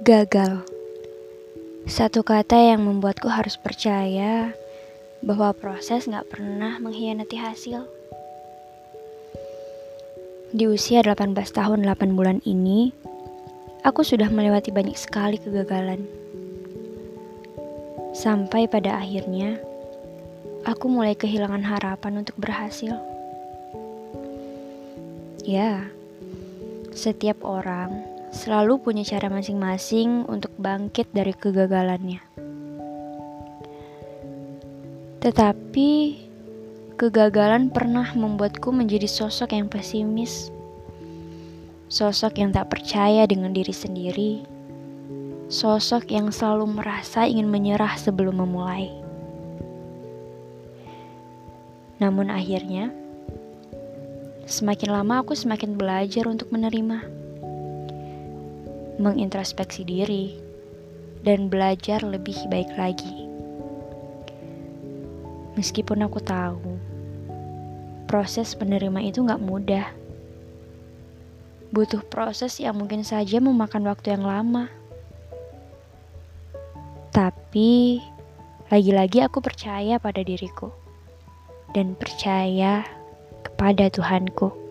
Gagal. Satu kata yang membuatku harus percaya bahwa proses gak pernah mengkhianati hasil. Di usia 18 tahun 8 bulan ini, aku sudah melewati banyak sekali kegagalan. Sampai pada akhirnya, aku mulai kehilangan harapan untuk berhasil. Ya, setiap orang selalu punya cara masing-masing untuk bangkit dari kegagalannya. Tetapi kegagalan pernah membuatku menjadi sosok yang pesimis. Sosok yang tak percaya dengan diri sendiri. Sosok yang selalu merasa ingin menyerah sebelum memulai. Namun akhirnya, semakin lama aku semakin belajar untuk menerima mengintrospeksi diri, dan belajar lebih baik lagi. Meskipun aku tahu, proses penerima itu gak mudah. Butuh proses yang mungkin saja memakan waktu yang lama. Tapi, lagi-lagi aku percaya pada diriku. Dan percaya kepada Tuhanku.